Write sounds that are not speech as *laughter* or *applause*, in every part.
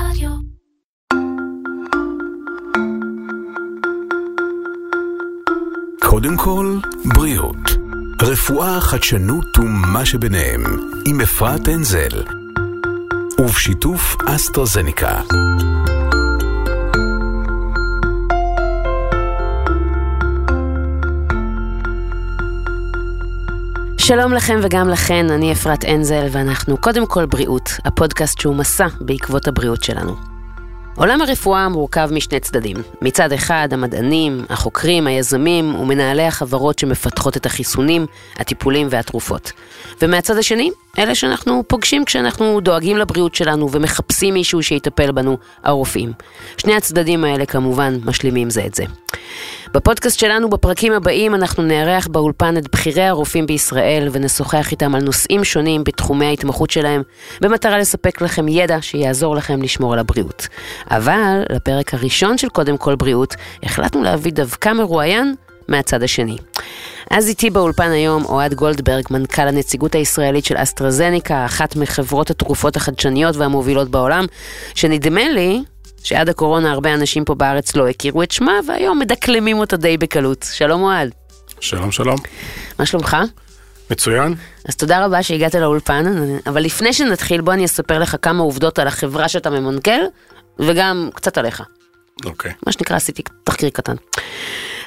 רדיו. קודם כל, בריאות. רפואה, חדשנות ומה שביניהם, עם אפרת אנזל. ובשיתוף אסטרזניקה. שלום לכם וגם לכן, אני אפרת אנזל, ואנחנו קודם כל בריאות, הפודקאסט שהוא מסע בעקבות הבריאות שלנו. עולם הרפואה מורכב משני צדדים. מצד אחד, המדענים, החוקרים, היזמים ומנהלי החברות שמפתחות את החיסונים, הטיפולים והתרופות. ומהצד השני, אלה שאנחנו פוגשים כשאנחנו דואגים לבריאות שלנו ומחפשים מישהו שיטפל בנו, הרופאים. שני הצדדים האלה כמובן משלימים זה את זה. בפודקאסט שלנו בפרקים הבאים אנחנו נארח באולפן את בכירי הרופאים בישראל ונשוחח איתם על נושאים שונים בתחומי ההתמחות שלהם, במטרה לספק לכם ידע שיעזור לכם לשמור על הבריאות. אבל לפרק הראשון של קודם כל בריאות, החלטנו להביא דווקא מרואיין מהצד השני. אז איתי באולפן היום אוהד גולדברג, מנכ"ל הנציגות הישראלית של אסטרזניקה, אחת מחברות התרופות החדשניות והמובילות בעולם, שנדמה לי שעד הקורונה הרבה אנשים פה בארץ לא הכירו את שמה, והיום מדקלמים אותה די בקלות. שלום אוהד. שלום שלום. מה שלומך? מצוין. אז תודה רבה שהגעת לאולפן, אבל לפני שנתחיל בוא אני אספר לך כמה עובדות על החברה שאתה ממונכ"ל, וגם קצת עליך. אוקיי. מה שנקרא עשיתי תחקיר קטן.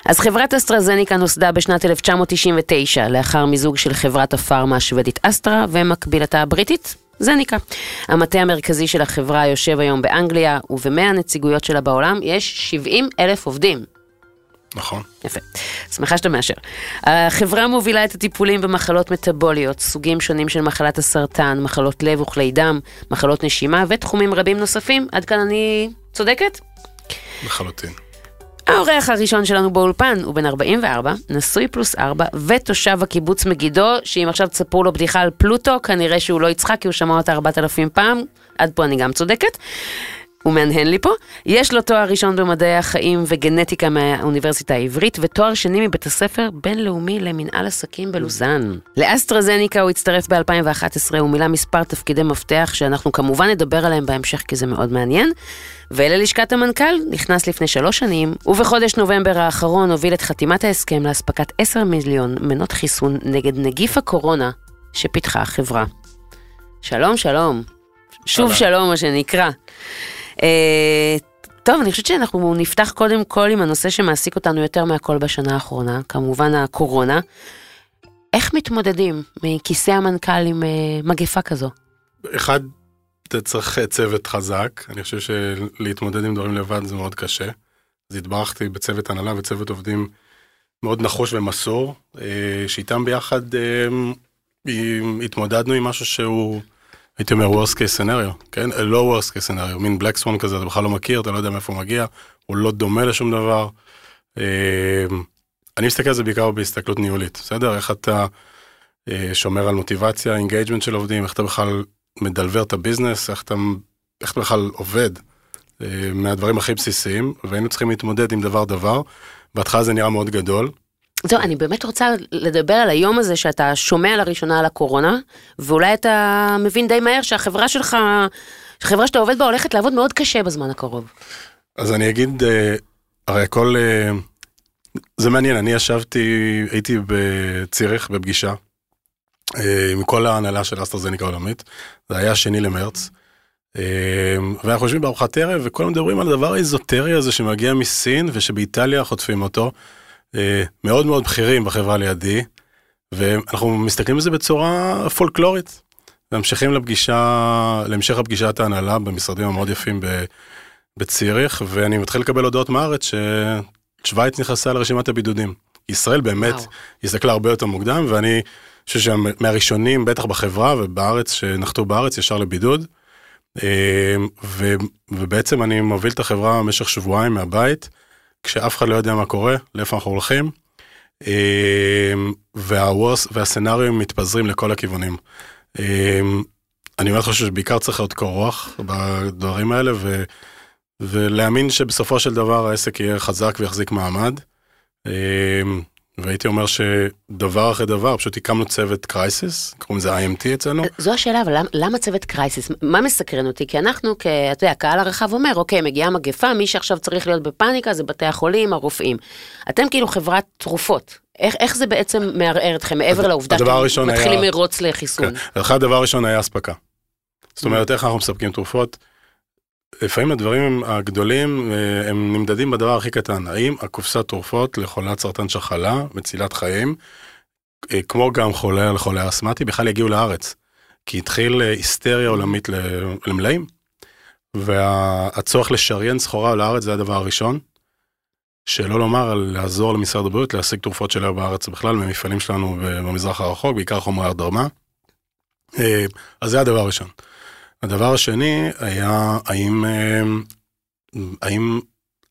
אז חברת אסטרזניקה נוסדה בשנת 1999 לאחר מיזוג של חברת הפארמה השוודית אסטרה ומקבילתה הבריטית זניקה. המטה המרכזי של החברה יושב היום באנגליה ובמאה הנציגויות שלה בעולם יש 70 אלף עובדים. נכון. יפה, שמחה שאתה מאשר. החברה מובילה את הטיפולים במחלות מטבוליות, סוגים שונים של מחלת הסרטן, מחלות לב וכלי דם, מחלות נשימה ותחומים רבים נוספים. עד כאן אני צודקת? לחלוטין. האורח הראשון שלנו באולפן הוא בן 44, נשוי פלוס 4 ותושב הקיבוץ מגידו, שאם עכשיו תספרו לו בדיחה על פלוטו, כנראה שהוא לא יצחק כי הוא שמע אותה 4,000 פעם, עד פה אני גם צודקת. הוא מהנהן לי פה. יש לו תואר ראשון במדעי החיים וגנטיקה מהאוניברסיטה העברית, ותואר שני מבית הספר בינלאומי למנהל עסקים בלוזאן. לאסטרזניקה הוא הצטרף ב-2011, הוא מילא מספר תפקידי מפתח, שאנחנו כמובן נדבר עליהם בהמשך כי זה מאוד מעניין. וללשכת המנכ"ל נכנס לפני שלוש שנים, ובחודש נובמבר האחרון הוביל את חתימת ההסכם לאספקת 10 מיליון מנות חיסון נגד נגיף הקורונה שפיתחה החברה. שלום, שלום. שוב שלום, מה שנקרא. אה, טוב, אני חושבת שאנחנו נפתח קודם כל עם הנושא שמעסיק אותנו יותר מהכל בשנה האחרונה, כמובן הקורונה. איך מתמודדים מכיסא המנכ"ל עם אה, מגפה כזו? אחד, אתה צריך צוות חזק, אני חושב שלהתמודד עם דברים לבד זה מאוד קשה. אז התברכתי בצוות הנהלה וצוות עובדים מאוד נחוש ומסור, אה, שאיתם ביחד התמודדנו עם משהו שהוא... הייתי אומר worst case scenario, כן? לא worst case scenario, מין black swan כזה, אתה בכלל לא מכיר, אתה לא יודע מאיפה הוא מגיע, הוא לא דומה לשום דבר. אני מסתכל על זה בעיקר בהסתכלות ניהולית, בסדר? איך אתה שומר על מוטיבציה, engagement של עובדים, איך אתה בכלל מדלבר את ה business, איך אתה, איך אתה בכלל עובד מהדברים הכי בסיסיים, והיינו צריכים להתמודד עם דבר דבר. בהתחלה זה נראה מאוד גדול, זהו, אני באמת רוצה לדבר על היום הזה שאתה שומע לראשונה על הקורונה, ואולי אתה מבין די מהר שהחברה שלך, החברה שאתה עובד בה הולכת לעבוד מאוד קשה בזמן הקרוב. אז אני אגיד, הרי הכל, זה מעניין, אני ישבתי, הייתי בציריך בפגישה, עם כל ההנהלה של אסטרזניקה העולמית, זה היה שני למרץ. ואנחנו יושבים בארוחת ערב וכולם מדברים על הדבר האיזוטרי הזה שמגיע מסין ושבאיטליה חוטפים אותו. מאוד מאוד בכירים בחברה לידי, ואנחנו מסתכלים על זה בצורה פולקלורית. ממשיכים לפגישה, להמשך הפגישת ההנהלה במשרדים המאוד יפים בציריך, ואני מתחיל לקבל הודעות מהארץ ששוויץ נכנסה לרשימת הבידודים. ישראל באמת הסתכלה הרבה יותר מוקדם, ואני חושב שמהראשונים, בטח בחברה ובארץ, שנחתו בארץ ישר לבידוד. ו, ובעצם אני מוביל את החברה במשך שבועיים מהבית. כשאף אחד לא יודע מה קורה, לאיפה אנחנו הולכים, והוורס והסצנריום מתפזרים לכל הכיוונים. אני באמת חושב שבעיקר צריך להיות קור רוח בדברים האלה, ו, ולהאמין שבסופו של דבר העסק יהיה חזק ויחזיק מעמד. והייתי אומר שדבר אחרי דבר, פשוט הקמנו צוות קרייסיס, קוראים לזה IMT אצלנו. זו השאלה, אבל למה, למה צוות קרייסיס? מה מסקרן אותי? כי אנחנו, כ- אתה יודע, הקהל הרחב אומר, אוקיי, מגיעה מגפה, מי שעכשיו צריך להיות בפאניקה זה בתי החולים, הרופאים. אתם כאילו חברת תרופות. איך, איך זה בעצם מערער אתכם, מעבר לעובדה שאתם הראשון היה- מתחילים מרוץ לחיסון? כן. אחד הדבר הראשון היה אספקה. זאת אומרת, איך אנחנו מספקים תרופות? לפעמים הדברים הגדולים, אה, הם נמדדים בדבר הכי קטן. האם הקופסת תרופות לחולת סרטן שחלה, מצילת חיים, אה, כמו גם חולה על חולה אסמטי, בכלל יגיעו לארץ. כי התחיל אה, היסטריה עולמית למלאים, והצורך לשריין סחורה לארץ זה הדבר הראשון. שלא לומר על לעזור למשרד הבריאות להשיג תרופות שלהם בארץ בכלל, ממפעלים שלנו במזרח הרחוק, בעיקר חומרי. אה, אז זה הדבר הראשון. הדבר השני היה האם, אה, האם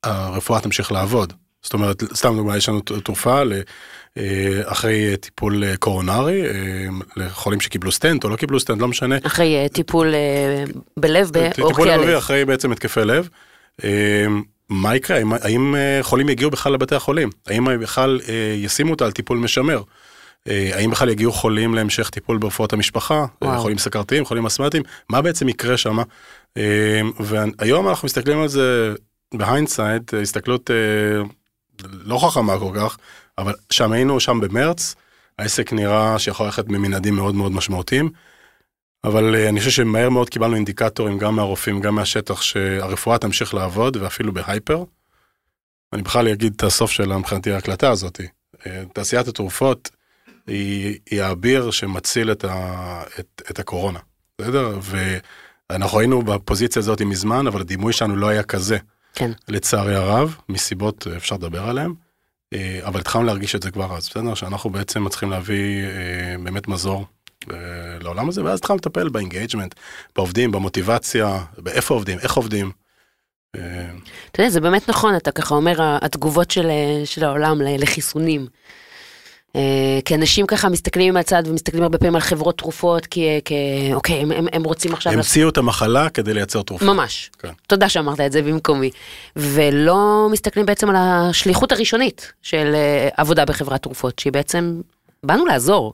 הרפואה תמשיך לעבוד. זאת אומרת, סתם דוגמא, יש לנו תרופה אה, אחרי טיפול אה, קורונרי, לחולים שקיבלו סטנט או לא קיבלו סטנט, לא משנה. אחרי טיפול בלב טיפול בעורקי לבבי. אחרי בעצם התקפי לב. מה יקרה? האם, חולים יגיעו בכלל לבתי החולים? האם בכלל ישימו אותה על טיפול משמר? אה, האם בכלל יגיעו חולים להמשך טיפול ברפואות המשפחה? אה, וואו. חולים סכרתיים, חולים אסמטיים? מה בעצם יקרה שם? אה, והיום אנחנו מסתכלים על זה ב hindsight, הסתכלות לא חכמה כל כך, אבל שם היינו שם במרץ, העסק נראה שיכול ללכת במנעדים מאוד מאוד משמעותיים. אבל אני חושב שמהר מאוד קיבלנו אינדיקטורים גם מהרופאים, גם מהשטח, שהרפואה תמשיך לעבוד, ואפילו ב hyper. אני בכלל אגיד את הסוף של מבחינתי ההקלטה הזאת. תעשיית התרופות היא, היא האביר שמציל את, ה, את, את הקורונה, בסדר? ואנחנו היינו בפוזיציה הזאת מזמן, אבל הדימוי שלנו לא היה כזה. כן. לצערי הרב, מסיבות אפשר לדבר עליהן, אה, אבל התחלנו להרגיש את זה כבר אז, בסדר? שאנחנו בעצם מצליחים להביא אה, באמת מזור אה, לעולם הזה, ואז התחלנו לטפל ב-engagement, בעובדים, במוטיבציה, באיפה עובדים, איך עובדים. אתה יודע, זה באמת נכון, אתה ככה אומר, התגובות של, של העולם לחיסונים. אה, כי אנשים ככה מסתכלים מהצד ומסתכלים הרבה פעמים על חברות תרופות, כי, אוקיי, הם, הם, הם רוצים עכשיו... המציאו את המחלה כדי לייצר תרופה. ממש. כן. תודה שאמרת את זה במקומי. ולא מסתכלים בעצם על השליחות הראשונית של אה, עבודה בחברת תרופות, שהיא בעצם, באנו לעזור.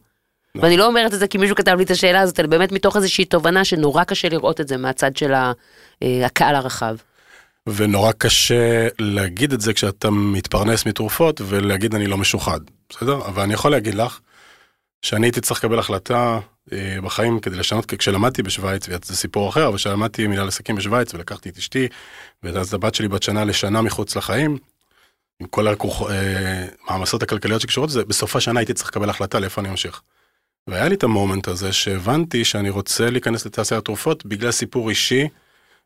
נכון. ואני לא אומרת את זה כי מישהו כתב לי את השאלה הזאת, אלא באמת מתוך איזושהי תובנה שנורא קשה לראות את זה מהצד של אה, הקהל הרחב. ונורא קשה להגיד את זה כשאתה מתפרנס מתרופות ולהגיד אני לא משוחד, בסדר? אבל אני יכול להגיד לך שאני הייתי צריך לקבל החלטה אה, בחיים כדי לשנות, כשלמדתי בשוויץ, וזה סיפור אחר, אבל כשלמדתי מנהל עסקים בשוויץ ולקחתי את אשתי, ואז הבת שלי בת שנה לשנה מחוץ לחיים, עם כל המעמסות הכלכליות שקשורות לזה, בסוף השנה הייתי צריך לקבל החלטה לאיפה אני ממשיך. והיה לי את המומנט הזה שהבנתי שאני רוצה להיכנס לתעשיית התרופות בגלל סיפור אישי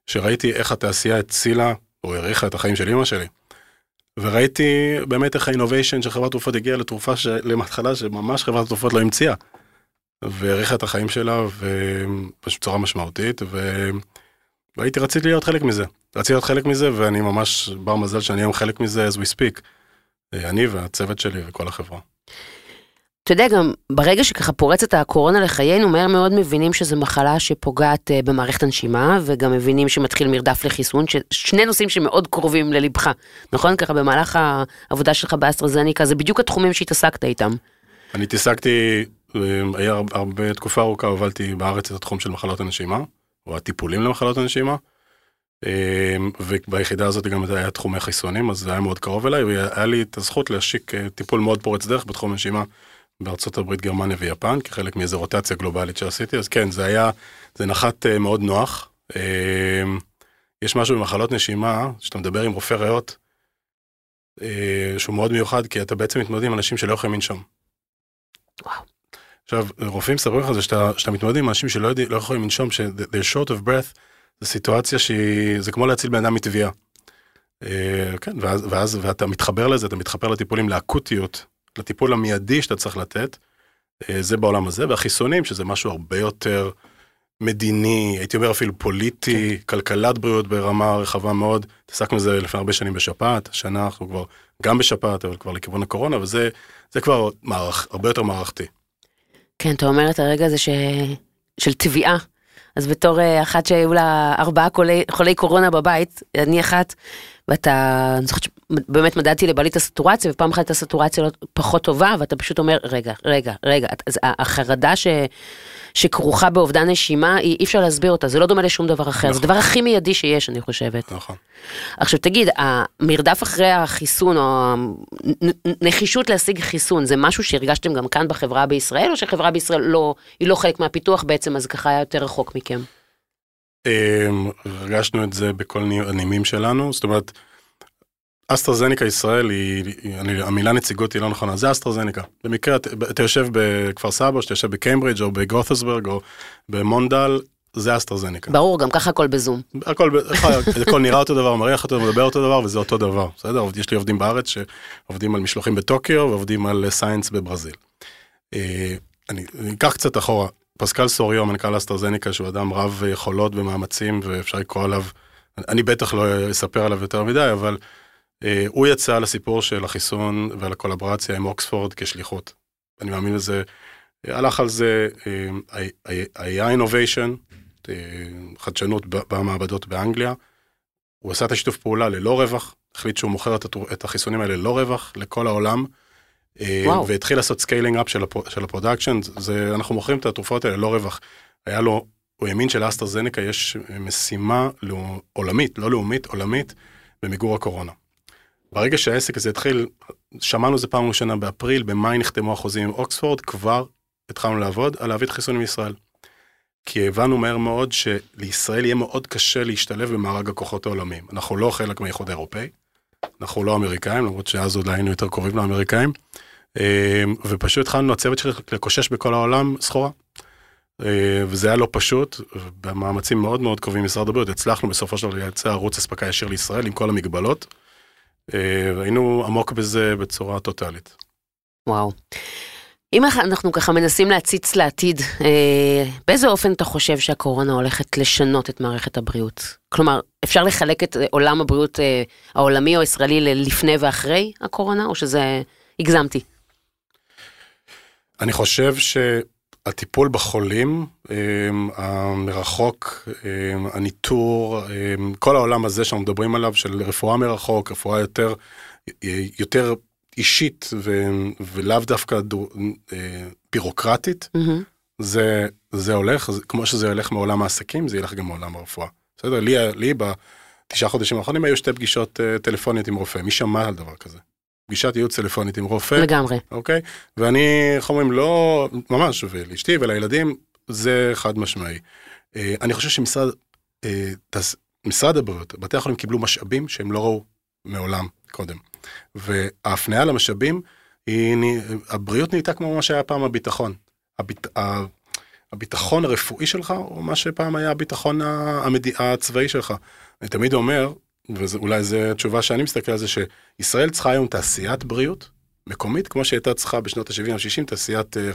שראיתי איך התעשייה הצילה או האריכה את החיים של אמא שלי. וראיתי באמת איך האינוביישן של חברת תרופות הגיעה לתרופה למתחלה שממש חברת תרופות לא המציאה. והאריכה את החיים שלה בצורה משמעותית ו... והייתי רציתי להיות חלק מזה. רציתי להיות חלק מזה ואני ממש בר מזל שאני היום חלק מזה as we speak. אני והצוות שלי וכל החברה. אתה יודע, גם ברגע שככה פורצת הקורונה לחיינו, מהר מאוד מבינים שזו מחלה שפוגעת אה, במערכת הנשימה, וגם מבינים שמתחיל מרדף לחיסון, שני נושאים שמאוד קרובים ללבך, נכון? ככה במהלך העבודה שלך באסטרזניקה, זה בדיוק התחומים שהתעסקת איתם. אני התעסקתי, אה, היה הר- הרבה תקופה ארוכה, הובלתי בארץ את התחום של מחלות הנשימה, או הטיפולים למחלות הנשימה. אה, וביחידה הזאת גם היה תחומי חיסונים, אז זה היה מאוד קרוב אליי, והיה לי את הזכות להשיק טיפול מאוד פורץ דרך בתחום הנשימה בארצות הברית, גרמניה ויפן, כחלק מאיזו רוטציה גלובלית שעשיתי, אז כן, זה היה, זה נחת אה, מאוד נוח. אה, יש משהו במחלות נשימה, שאתה מדבר עם רופא ריאות, אה, שהוא מאוד מיוחד, כי אתה בעצם מתמודד עם אנשים שלא יכולים לנשום. וואו. עכשיו, רופאים מספרים לך שאתה, שאתה מתמודד עם אנשים שלא יודע, לא יכולים לנשום, ש-they're short of breath, זו סיטואציה שהיא, זה כמו להציל בן אדם מטביעה. אה, כן, ואז, ואז, ואתה מתחבר לזה, אתה מתחבר לטיפולים, לאקוטיות, לטיפול המיידי שאתה צריך לתת, אה, זה בעולם הזה, והחיסונים, שזה משהו הרבה יותר מדיני, הייתי אומר אפילו פוליטי, כלכלת בריאות ברמה רחבה מאוד, התעסקנו בזה לפני הרבה שנים בשפעת, השנה אנחנו כבר גם בשפעת, אבל כבר לכיוון הקורונה, וזה זה כבר מערך, הרבה יותר מערכתי. כן, אתה אומר את הרגע הזה ש... של תביעה. אז בתור אה, אחת שהיו לה ארבעה חולי, חולי קורונה בבית, אני אחת, ואתה, אני זוכרת שבאמת מדדתי לבעלי את הסטורציה, ופעם אחת הייתה סטורציה לא- פחות טובה, ואתה פשוט אומר, רגע, רגע, רגע, אז החרדה ש, שכרוכה באובדן נשימה, אי אי אפשר להסביר אותה, זה לא דומה לשום דבר אחר, זה נכון. הדבר הכי מיידי שיש, אני חושבת. נכון. עכשיו תגיד, המרדף אחרי החיסון, או הנחישות להשיג חיסון, זה משהו שהרגשתם גם כאן בחברה בישראל, או שהחברה בישראל לא, היא לא חלק מהפיתוח בעצם, אז ככה היה יותר רחוק מכם? אמ, הרגשנו את זה בכל ני- הנימים שלנו, זאת אומרת, אסטרזניקה ישראל היא, אני, המילה נציגות היא לא נכונה, זה אסטרזניקה. במקרה אתה, יושב בכפר סבא, שאתה יושב בקיימברידג' או בגות'סברג או במונדל, זה אסטרזניקה. ברור, גם ככה הכל בזום. הכל, הכל נראה אותו דבר, מריח אותו, מדבר אותו דבר, וזה אותו דבר, בסדר? יש לי עובדים בארץ שעובדים על משלוחים בטוקיו ועובדים על סיינס בברזיל. אה, אני אני אקח קצת אחורה, פסקל סוריו, מנכ"ל אסטרזניקה, שהוא אדם רב יכולות ומאמצים, ואפשר לקרוא עליו, אני בטח לא אספר עליו יותר מדי, אבל אה, הוא יצא לסיפור של החיסון ועל הקולברציה עם אוקספורד כשליחות. אני מאמין אה, הלך על זה, אה, היה- היה innovation, אה, חדשנות במעבדות באנגליה. הוא עשה את השיתוף פעולה ללא רווח, החליט שהוא מוכר את החיסונים האלה ללא רווח לכל העולם. אה, וואו. והתחיל לעשות scaling up של, הפ- של ה-production, זה, אנחנו מוכרים את התרופות האלה ללא רווח. היה לו, הוא האמין שלאסטרזניקה יש משימה לא, עולמית, לא לאומית, עולמית, במיגור הקורונה. ברגע שהעסק הזה התחיל, שמענו זה פעם ראשונה באפריל, במאי נחתמו החוזים עם אוקספורד, כבר התחלנו לעבוד על להביא את החיסונים לישראל. כי הבנו מהר מאוד שלישראל יהיה מאוד קשה להשתלב במארג הכוחות העולמיים. אנחנו לא חלק מהאיחוד האירופאי, אנחנו לא אמריקאים, למרות שאז עוד היינו יותר קרובים לאמריקאים, ופשוט התחלנו הצוות שלי לקושש בכל העולם סחורה. אה, וזה היה לא פשוט, במאמצים מאוד מאוד קרובים משרד הבריאות, הצלחנו בסופו של דבר לייצר ערוץ אספקה ישיר לישראל עם כל המגבלות. אה, היינו עמוק בזה בצורה טוטאלית. וואו. אם אנחנו ככה מנסים להציץ לעתיד, אה, באיזה אופן אתה חושב שהקורונה הולכת לשנות את מערכת הבריאות? כלומר, אפשר לחלק את אה, עולם הבריאות אה, העולמי או הישראלי ללפני ואחרי הקורונה, או שזה... הגזמתי. אני חושב שהטיפול בחולים, אמ, המרחוק, אמ, הניטור, אמ, כל העולם הזה שאנחנו מדברים עליו של רפואה מרחוק, רפואה יותר, יותר אישית ו, ולאו דווקא דו, בירוקרטית, מהמם. זה, זה הולך, כמו שזה הולך מעולם העסקים, זה ילך גם מעולם הרפואה. בסדר? לי, לי בתשעה חודשים האחרונים היו שתי פגישות אה, טלפוניות עם רופא, מי שמע על דבר כזה? פגישת ייעוץ טלפונית עם רופא. לגמרי. אוקיי? ואני, איך אומרים, לא, ממש, ולאשתי ולילדים, זה חד משמעי. אה, אני חושב שמשרד, אה, תס- משרד הבריאות, בתי החולים קיבלו משאבים שהם לא ראו מעולם קודם. וההפניה למשאבים, היא, הבריאות נהייתה כמו מה שהיה פעם הביטחון. הביט, ה- הביטחון הרפואי שלך, הוא מה שפעם היה הביטחון ה- המדי, הצבאי שלך. אני תמיד אומר, ואולי זו התשובה שאני מסתכל על זה, שישראל צריכה היום תעשיית בריאות, מקומית, כמו שהייתה צריכה בשנות ה-70-60, תעשיית אה,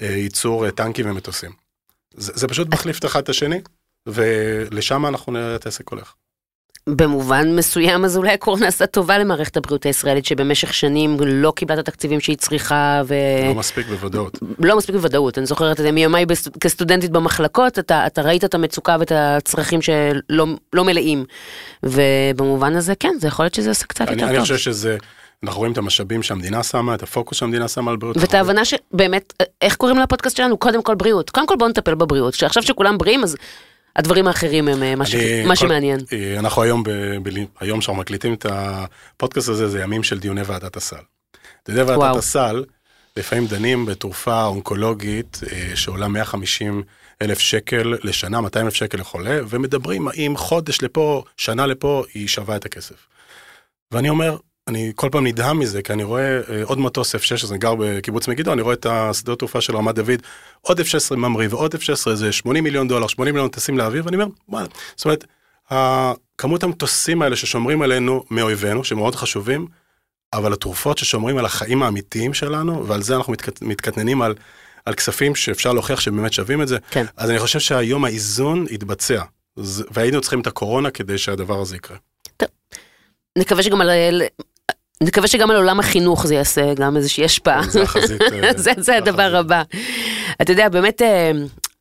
אה, ייצור אה, טנקים ומטוסים. זה, זה פשוט מחליף את אחד את השני, ולשם אנחנו נראה את העסק הולך. במובן מסוים, אז אולי הקורונה עשה טובה למערכת הבריאות הישראלית, שבמשך שנים לא קיבלה את התקציבים שהיא צריכה, ו... לא מספיק בוודאות. לא מספיק בוודאות, אני זוכרת את זה מימיי כסטודנטית במחלקות, אתה, אתה ראית את המצוקה ואת הצרכים שלא לא מלאים. ובמובן הזה, כן, זה יכול להיות שזה עשה קצת אני, יותר אני טוב. חושב שזה, אנחנו רואים את המשאבים שהמדינה שמה, את הפוקוס שהמדינה שמה על בריאות. ואת ההבנה שבאמת, איך קוראים לפודקאסט שלנו? קודם כל בריאות. קודם כל בואו נטפל בבריאות, שעכשיו שכולם בריאים, אז הדברים האחרים הם אה, מה, ש... אני- מה כל- שמעניין. אה, אנחנו היום, ב, ב, היום שאנחנו מקליטים את הפודקאסט הזה, זה ימים של דיוני ועדת הסל. דיוני ועדת וואו. הסל, לפעמים דנים בתרופה אונקולוגית אה, שעולה 150 אלף שקל לשנה, 200 אלף שקל לחולה, ומדברים האם חודש לפה, שנה לפה, היא שווה את הכסף. ואני אומר, אני כל פעם נדהם מזה, כי אני רואה אה, עוד מטוס F-16, אני גר בקיבוץ מגידו, אני רואה את השדות תעופה של רמת דוד, עוד F-16 ממריא ועוד F-16 זה 80 מיליון דולר, 80 מיליון טסים לאוויר, ואני אומר, וואלה, זאת אומרת, כמות המטוסים האלה ששומרים עלינו מאויבינו, שמאוד חשובים, אבל התרופות ששומרים על החיים האמיתיים שלנו, ועל זה אנחנו מתקט, מתקטננים על, על כספים שאפשר להוכיח שבאמת שווים את זה, כן. אז אני חושב שהיום האיזון יתבצע, והיינו צריכים את הקורונה כדי שהדבר הזה יקרה. נקווה שגם על... נקווה שגם על עולם החינוך זה יעשה גם איזושהי השפעה. זה החזית. *laughs* אה, זה, זה הדבר. הבא. אתה יודע, באמת אה,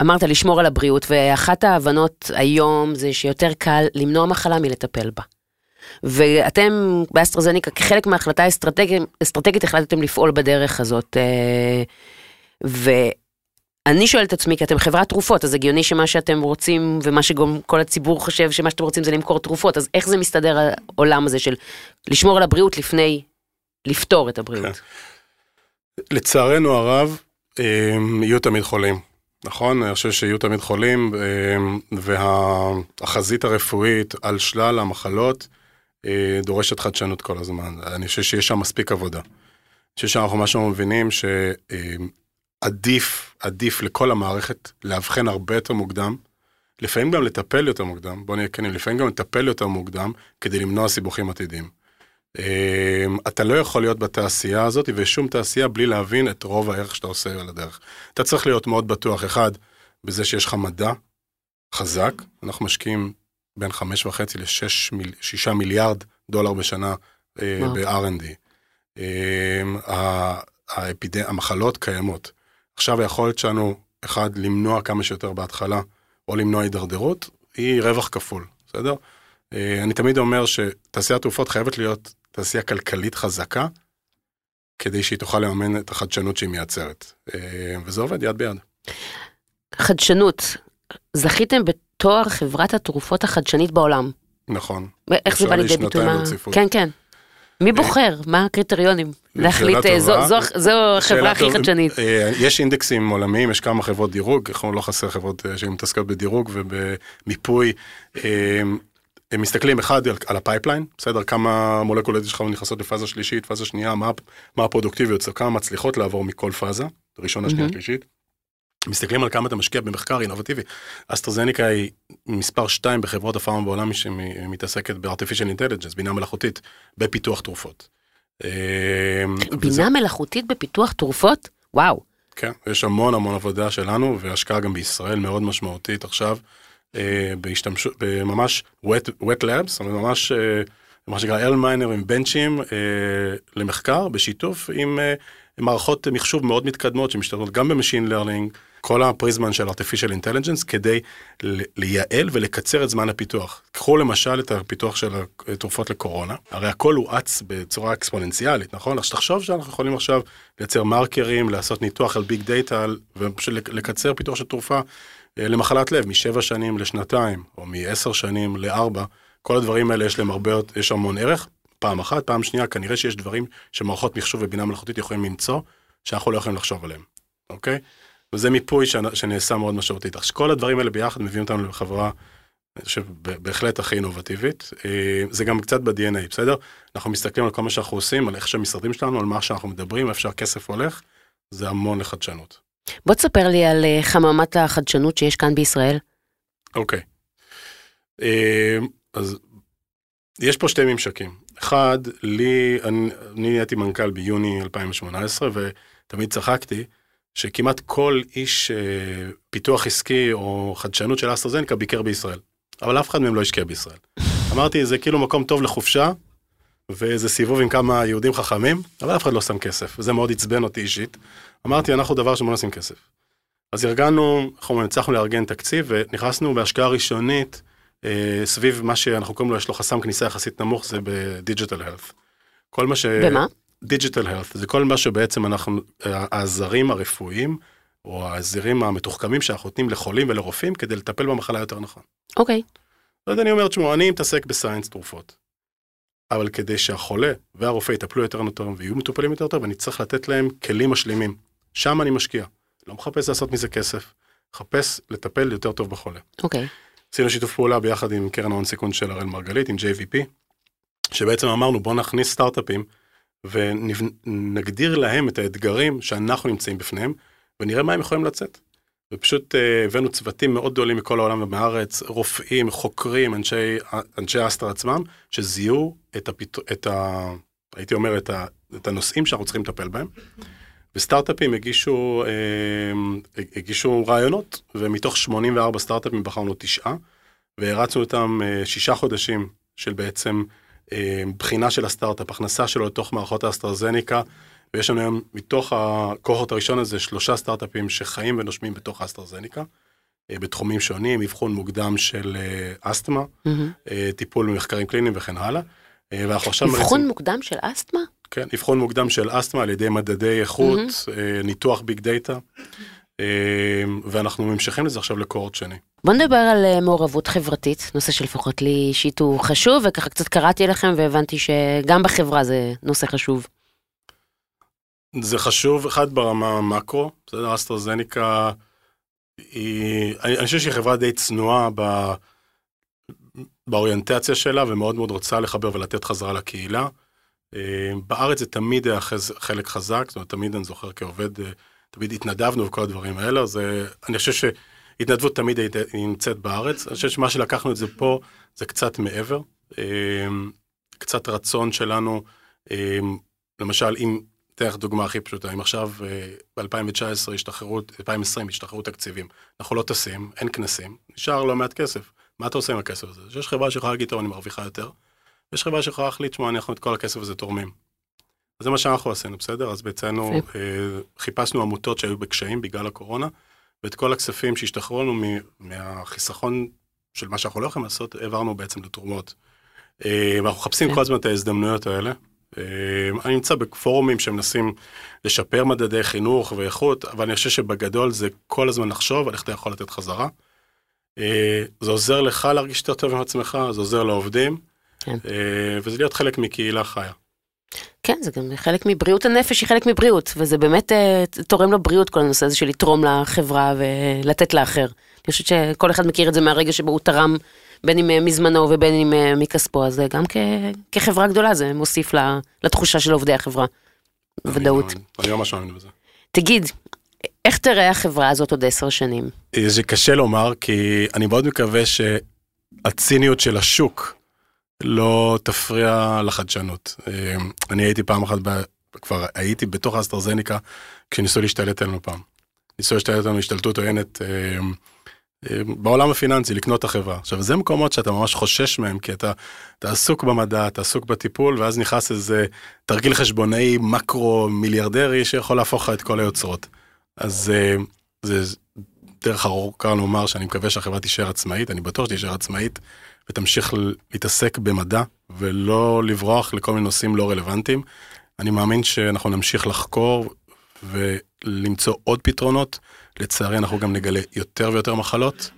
אמרת לשמור על הבריאות, ואחת ההבנות היום זה שיותר קל למנוע מחלה מלטפל בה. ואתם באסטרזניקה כחלק מההחלטה האסטרטגית, אסטרטגית החלטתם לפעול בדרך הזאת. אה, ואני שואלת את עצמי, כי אתם חברת תרופות, אז הגיוני שמה שאתם רוצים, ומה שגם כל הציבור חושב שמה שאתם רוצים זה למכור תרופות, אז איך זה מסתדר העולם הזה של לשמור על הבריאות לפני לפתור את הבריאות? כן. לצערנו הרב, אה, יהיו תמיד חולים. נכון, אני חושב שיהיו תמיד חולים, אה, והחזית הרפואית על שלל המחלות אה, דורשת חדשנות כל הזמן. אני חושב שיש שם מספיק עבודה. אני חושב שאנחנו משהו מבינים שעדיף, עדיף לכל המערכת לאבחן הרבה יותר מוקדם, לפעמים גם לטפל יותר מוקדם, בוא נהיה כנים, לפעמים גם לטפל יותר מוקדם כדי למנוע סיבוכים עתידיים. אה, אתה לא יכול להיות בתעשייה הזאת ושום תעשייה בלי להבין את רוב הערך שאתה עושה על הדרך. אתה צריך להיות מאוד בטוח, אחד, בזה שיש לך מדע חזק, אנחנו משקיעים בין חמש וחצי לשש מיל, שישה מיליארד דולר בשנה אה, ב-R&D. האפיד... המחלות קיימות. עכשיו היכולת שלנו, אחד, למנוע כמה שיותר בהתחלה, או למנוע הידרדרות, היא רווח כפול, בסדר? אה, אני תמיד אומר שתעשיית תרופות חייבת להיות תעשייה כלכלית חזקה, כדי שהיא תוכל לממן את החדשנות שהיא מייצרת. אה, וזה עובד יד ביד. חדשנות, זכיתם בתואר חברת התרופות החדשנית בעולם. נכון. איך זה בא לידי ביטוי? כן, כן. מי אה, בוחר? מה הקריטריונים? להחליט, אה, זו, זו, זו החברה הכי חדשנית. אה, יש אינדקסים עולמיים, יש כמה חברות דירוג, אנחנו לא חסר חברות שמתעסקות בדירוג ובמיפוי. הם מסתכלים אחד על, על ה-pipeline, בסדר, כמה מולקולות יש לך נכנסות לפאזה שלישית, פאזה שנייה, מה, מה הפרודוקטיביות, כמה מצליחות לעבור מכל פאזה, ראשונה, שנייה, שלישית. מסתכלים על כמה אתה משקיע במחקר אינובטיבי. אסטרזניקה היא מספר 2 בחברות הפארמה בעולם שמתעסקת ב-artificial intelligence, בינה מלאכותית, בפיתוח תרופות. אמ, בינה. מלאכותית בפיתוח תרופות? וואו. כן, יש המון המון עבודה שלנו והשקעה גם בישראל מאוד משמעותית עכשיו, אה, בהשתמשות, בממש wet, wet labs, ממש אה, מה שנקרא אלמנטר עם בנצ'ים אה, למחקר בשיתוף עם מערכות מחשוב מאוד מתקדמות שמשתתפות גם ב-machine learning. כל הפריזמה של artificial intelligence כדי לייעל ולקצר את זמן הפיתוח. קחו למשל את הפיתוח של התרופות לקורונה, הרי הכל הואץ בצורה אקספוננציאלית, נכון? אז תחשוב שאנחנו יכולים עכשיו לייצר מרקרים, לעשות ניתוח על ביג דאטה ופשוט לקצר פיתוח של תרופה אה, למחלת לב משבע שנים לשנתיים, או מעשר שנים לארבע, כל הדברים האלה יש להם הרבה, יש המון ערך. פעם אחת, פעם שנייה, כנראה שיש דברים שמערכות מחשוב ובינה מלאכותית יכולים למצוא, שאנחנו לא יכולים לחשוב עליהם, אוקיי? וזה מיפוי שנעשה מאוד משמעותית. עכשיו כל הדברים האלה ביחד מביאים אותנו לחברה, אני חושב, בהחלט הכי אינובטיבית. אה, זה גם קצת ב-DNA, בסדר? אנחנו מסתכלים על כל מה שאנחנו עושים, על איך שהמשרדים שלנו, על מה שאנחנו מדברים, איפה שהכסף הולך, זה המון לחדשנות. בוא תספר לי על אה, חממת החדשנות שיש כאן בישראל. אוקיי. אה, אז יש פה שתי ממשקים. אחד, לי, אני נהייתי מנכ"ל ביוני 2018, ותמיד צחקתי, שכמעט כל איש אה, פיתוח עסקי או חדשנות של אסטרזניקה ביקר בישראל. אבל אף אחד מהם לא השקיע בישראל. *laughs* אמרתי, זה כאילו מקום טוב לחופשה, ואיזה סיבוב עם כמה יהודים חכמים, אבל אף אחד לא שם כסף, וזה מאוד עצבן אותי אישית. אמרתי, אנחנו דבר שבוא נשים כסף. אז ארגנו, אומרים, הצלחנו לארגן תקציב, ונכנסנו בהשקעה ראשונית אה, סביב מה שאנחנו קוראים לו, יש לו חסם כניסה יחסית נמוך, זה בדיג'יטל הלף. כל מה ש... במה? Digital health, זה כל מה שבעצם אנחנו, העזרים הרפואיים, או העזרים המתוחכמים שאנחנו נותנים לחולים ולרופאים כדי לטפל במחלה יותר נכון. אוקיי. Okay. אז אני אומר, תשמעו, אני מתעסק ב-science תרופות. אבל כדי שהחולה והרופא יטפלו יותר טוב ויהיו מטופלים יותר טוב, אני צריך לתת להם כלים משלימים. שם אני משקיע. לא מחפש לעשות מזה כסף, מחפש לטפל יותר טוב בחולה. אוקיי. Okay. עשינו שיתוף פעולה ביחד עם קרן ההון סיכון של הראל מרגלית, עם JVP, שבעצם אמרנו בוא נכניס סטארט-אפים ונגדיר להם את האתגרים שאנחנו נמצאים בפניהם, ונראה מה הם יכולים לצאת. ופשוט uh, הבאנו צוותים מאוד גדולים מכל העולם ומהארץ, רופאים, חוקרים, אנשי, אנשי אסטר עצמם, שזיהו את, הפית... את ה... הייתי אומר, את, ה... את הנושאים שאנחנו צריכים לטפל בהם. וסטארט-אפים הגישו, אה, הגישו רעיונות, ומתוך 84 סטארט-אפים בחרנו תשעה, והרצנו אותם אה, שישה חודשים של בעצם אה, בחינה של הסטארט-אפ, הכנסה שלו לתוך מערכות האסטרזניקה, ויש לנו היום מתוך הקוהורט הראשון הזה שלושה סטארט-אפים שחיים ונושמים בתוך האסטרזניקה. אה, בתחומים שונים, אבחון מוקדם של אה, אסתמה. אה, טיפול במחקרים קליניים וכן הלאה. אה, ואנחנו עכשיו אבחון מריצים- מוקדם של אסתמה? כן, אבחון מוקדם של אסתמה על ידי מדדי איכות, אה, ניתוח ביג דאטה, אה, ואנחנו ממשיכים לזה עכשיו לקוהורט שני. בוא נדבר על אה, מעורבות חברתית, נושא שלפחות לי אישית הוא חשוב, וככה קצת קראתי לכם והבנתי שגם בחברה זה נושא חשוב. זה חשוב, אחד ברמה המקרו, בסדר, אסטרזניקה היא, אני, אני חושב שהיא חברה די צנועה ב, באוריינטציה שלה ומאוד מאוד רוצה לחבר ולתת חזרה לקהילה. אה, בארץ זה תמיד היה חז, חלק חזק, זאת אומרת, תמיד אני זוכר כעובד, אה, תמיד התנדבנו וכל הדברים האלה, אז אני חושב שהתנדבות תמיד היא נמצאת בארץ, אני חושב שמה שלקחנו את זה פה זה קצת מעבר, אה, קצת רצון שלנו, אה, למשל אם אתן לך דוגמה הכי פשוטה, אם עכשיו ב-2019 השתחררו, 2020 השתחררו תקציבים, אנחנו לא טסים, אין כנסים, נשאר לא מעט כסף. מה אתה עושה עם הכסף הזה? יש חברה שיכולה להגיד, טוב, אני מרוויחה יותר, ויש חברה שיכולה להחליט, שמע, אנחנו את כל הכסף הזה תורמים. אז זה מה שאנחנו עשינו, בסדר? אז יפה. אה, חיפשנו עמותות שהיו בקשיים בגלל הקורונה, ואת כל הכספים שהשתחררו לנו מהחיסכון של מה שאנחנו לא יכולים לעשות, העברנו בעצם לתרומות. אה, ואנחנו מחפשים כן. כל הזמן את ההזדמנויות האלה. אה, אני נמצא בפורומים שמנסים לשפר מדדי חינוך ואיכות, אבל אני חושב שבגדול זה כל הזמן לחשוב על איך אתה יכול לתת חזרה. אה, זה עוזר לך להרגיש יותר טוב עם עצמך, זה עוזר לעובדים, כן. וזה להיות חלק מקהילה חיה. כן, זה גם חלק מבריאות הנפש, היא חלק מבריאות, וזה באמת אה, תורם לבריאות כל הנושא הזה של לתרום לחברה ולתת לאחר. אני חושבת שכל אחד מכיר את זה מהרגע שבו הוא תרם, בין אם אה, מזמנו ובין אם אה, מכספו, אז אה, גם כ- כחברה גדולה זה מוסיף לתחושה של עובדי החברה. ודאות. אני, ממש מאמין בזה. תגיד, איך תראה החברה הזאת עוד עשר שנים? זה קשה לומר, כי אני מאוד מקווה שהציניות של השוק לא תפריע לחדשנות. אה, אני הייתי פעם אחת, כבר הייתי בתוך האסטרזניקה, כשניסו להשתלט עלינו פעם. ניסו להשתלט עלינו השתלטות עוינת אה, אה, בעולם הפיננסי, לקנות את החברה. עכשיו, זה מקומות שאתה ממש חושש מהם, כי אתה, אתה עסוק במדע, אתה עסוק בטיפול, ואז נכנס איזה תרגיל חשבונאי מקרו מיליארדרי שיכול להפוך לך את כל היוצרות. אז זה דרך ארוכה לומר שאני מקווה שהחברה תישאר עצמאית, אני בטוח שתישאר עצמאית ותמשיך להתעסק במדע ולא לברוח לכל מיני נושאים לא רלוונטיים. אני מאמין שאנחנו נמשיך לחקור ולמצוא עוד פתרונות. לצערי אנחנו גם נגלה יותר ויותר מחלות.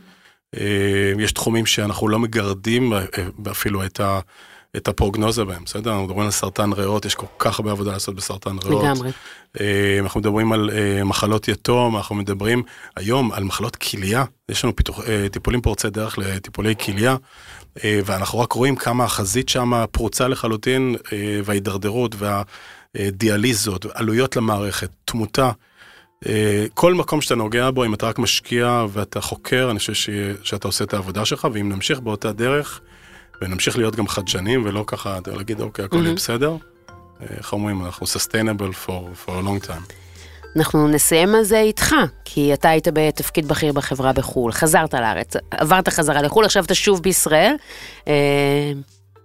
אה, יש תחומים שאנחנו לא מגרדים אה, אפילו את, ה, את הפרוגנוזה בהם, בסדר? אנחנו מדברים על סרטן ריאות, יש כל כך הרבה עבודה לעשות בסרטן ריאות. לגמרי. אה, אנחנו מדברים על מחלות יתום, אנחנו מדברים היום על מחלות כליה, יש לנו פיתוח, טיפולים פורצי דרך לטיפולי כליה, ואנחנו רק רואים כמה החזית שם פרוצה לחלוטין, אה, וההידרדרות והדיאליזות, עלויות למערכת, תמותה. אה, כל מקום שאתה נוגע בו, אם אתה רק משקיע ואתה חוקר, אני חושב ש- שאתה עושה את העבודה שלך, ואם נמשיך באותה דרך, ונמשיך להיות גם חדשנים, ולא ככה, אתה להגיד, אוקיי, הכל Mhm. בסדר. אה, איך אומרים, אנחנו sustainable for, for a long time. אנחנו נסיים על זה איתך, כי אתה היית בתפקיד בכיר בחברה בחו"ל, חזרת לארץ, עברת חזרה לחו"ל, עכשיו אתה שוב בישראל. אה,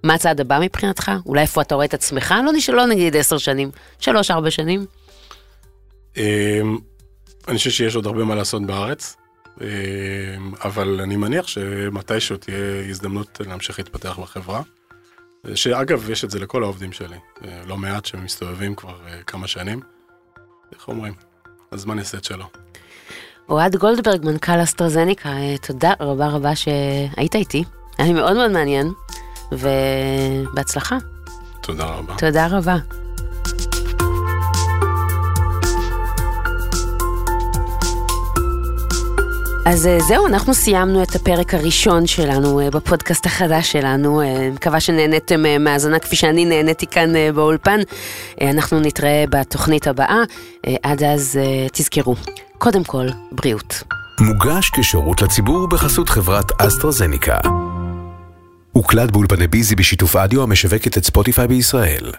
מה הצעד הבא מבחינתך? אולי איפה אתה רואה את עצמך? לא, נש... לא נגיד עשר שנים, שלוש, ארבע שנים. אמ, אני חושב שיש עוד הרבה מה לעשות בארץ, אמ, אבל אני מניח שמתישהו תהיה הזדמנות להמשיך להתפתח בחברה. שאגב, יש את זה לכל העובדים שלי, אה, לא מעט שמסתובבים כבר אה, כמה שנים. איך אומרים? הזמן יעשה את שלו. אוהד גולדברג, מנכ"ל אסטרזניקה, אה, תודה רבה רבה שהיית איתי. היה לי מאוד מאוד מעניין, ובהצלחה. תודה רבה. תודה רבה. אז אה, זהו, אנחנו סיימנו את הפרק הראשון שלנו אה, בפודקאסט החדש שלנו. אה, מקווה שנהניתם מהאזנה כפי שאני נהניתי כאן באולפן. אנחנו נתראה בתוכנית הבאה. אה, עד אז תזכרו, קודם כל, בריאות. מוגש כשירות לציבור בחסות חברת אסטרזניקה. הוקלט באולפני ביזי בשיתוף אדיו המשווקת את ספוטיפיי בישראל.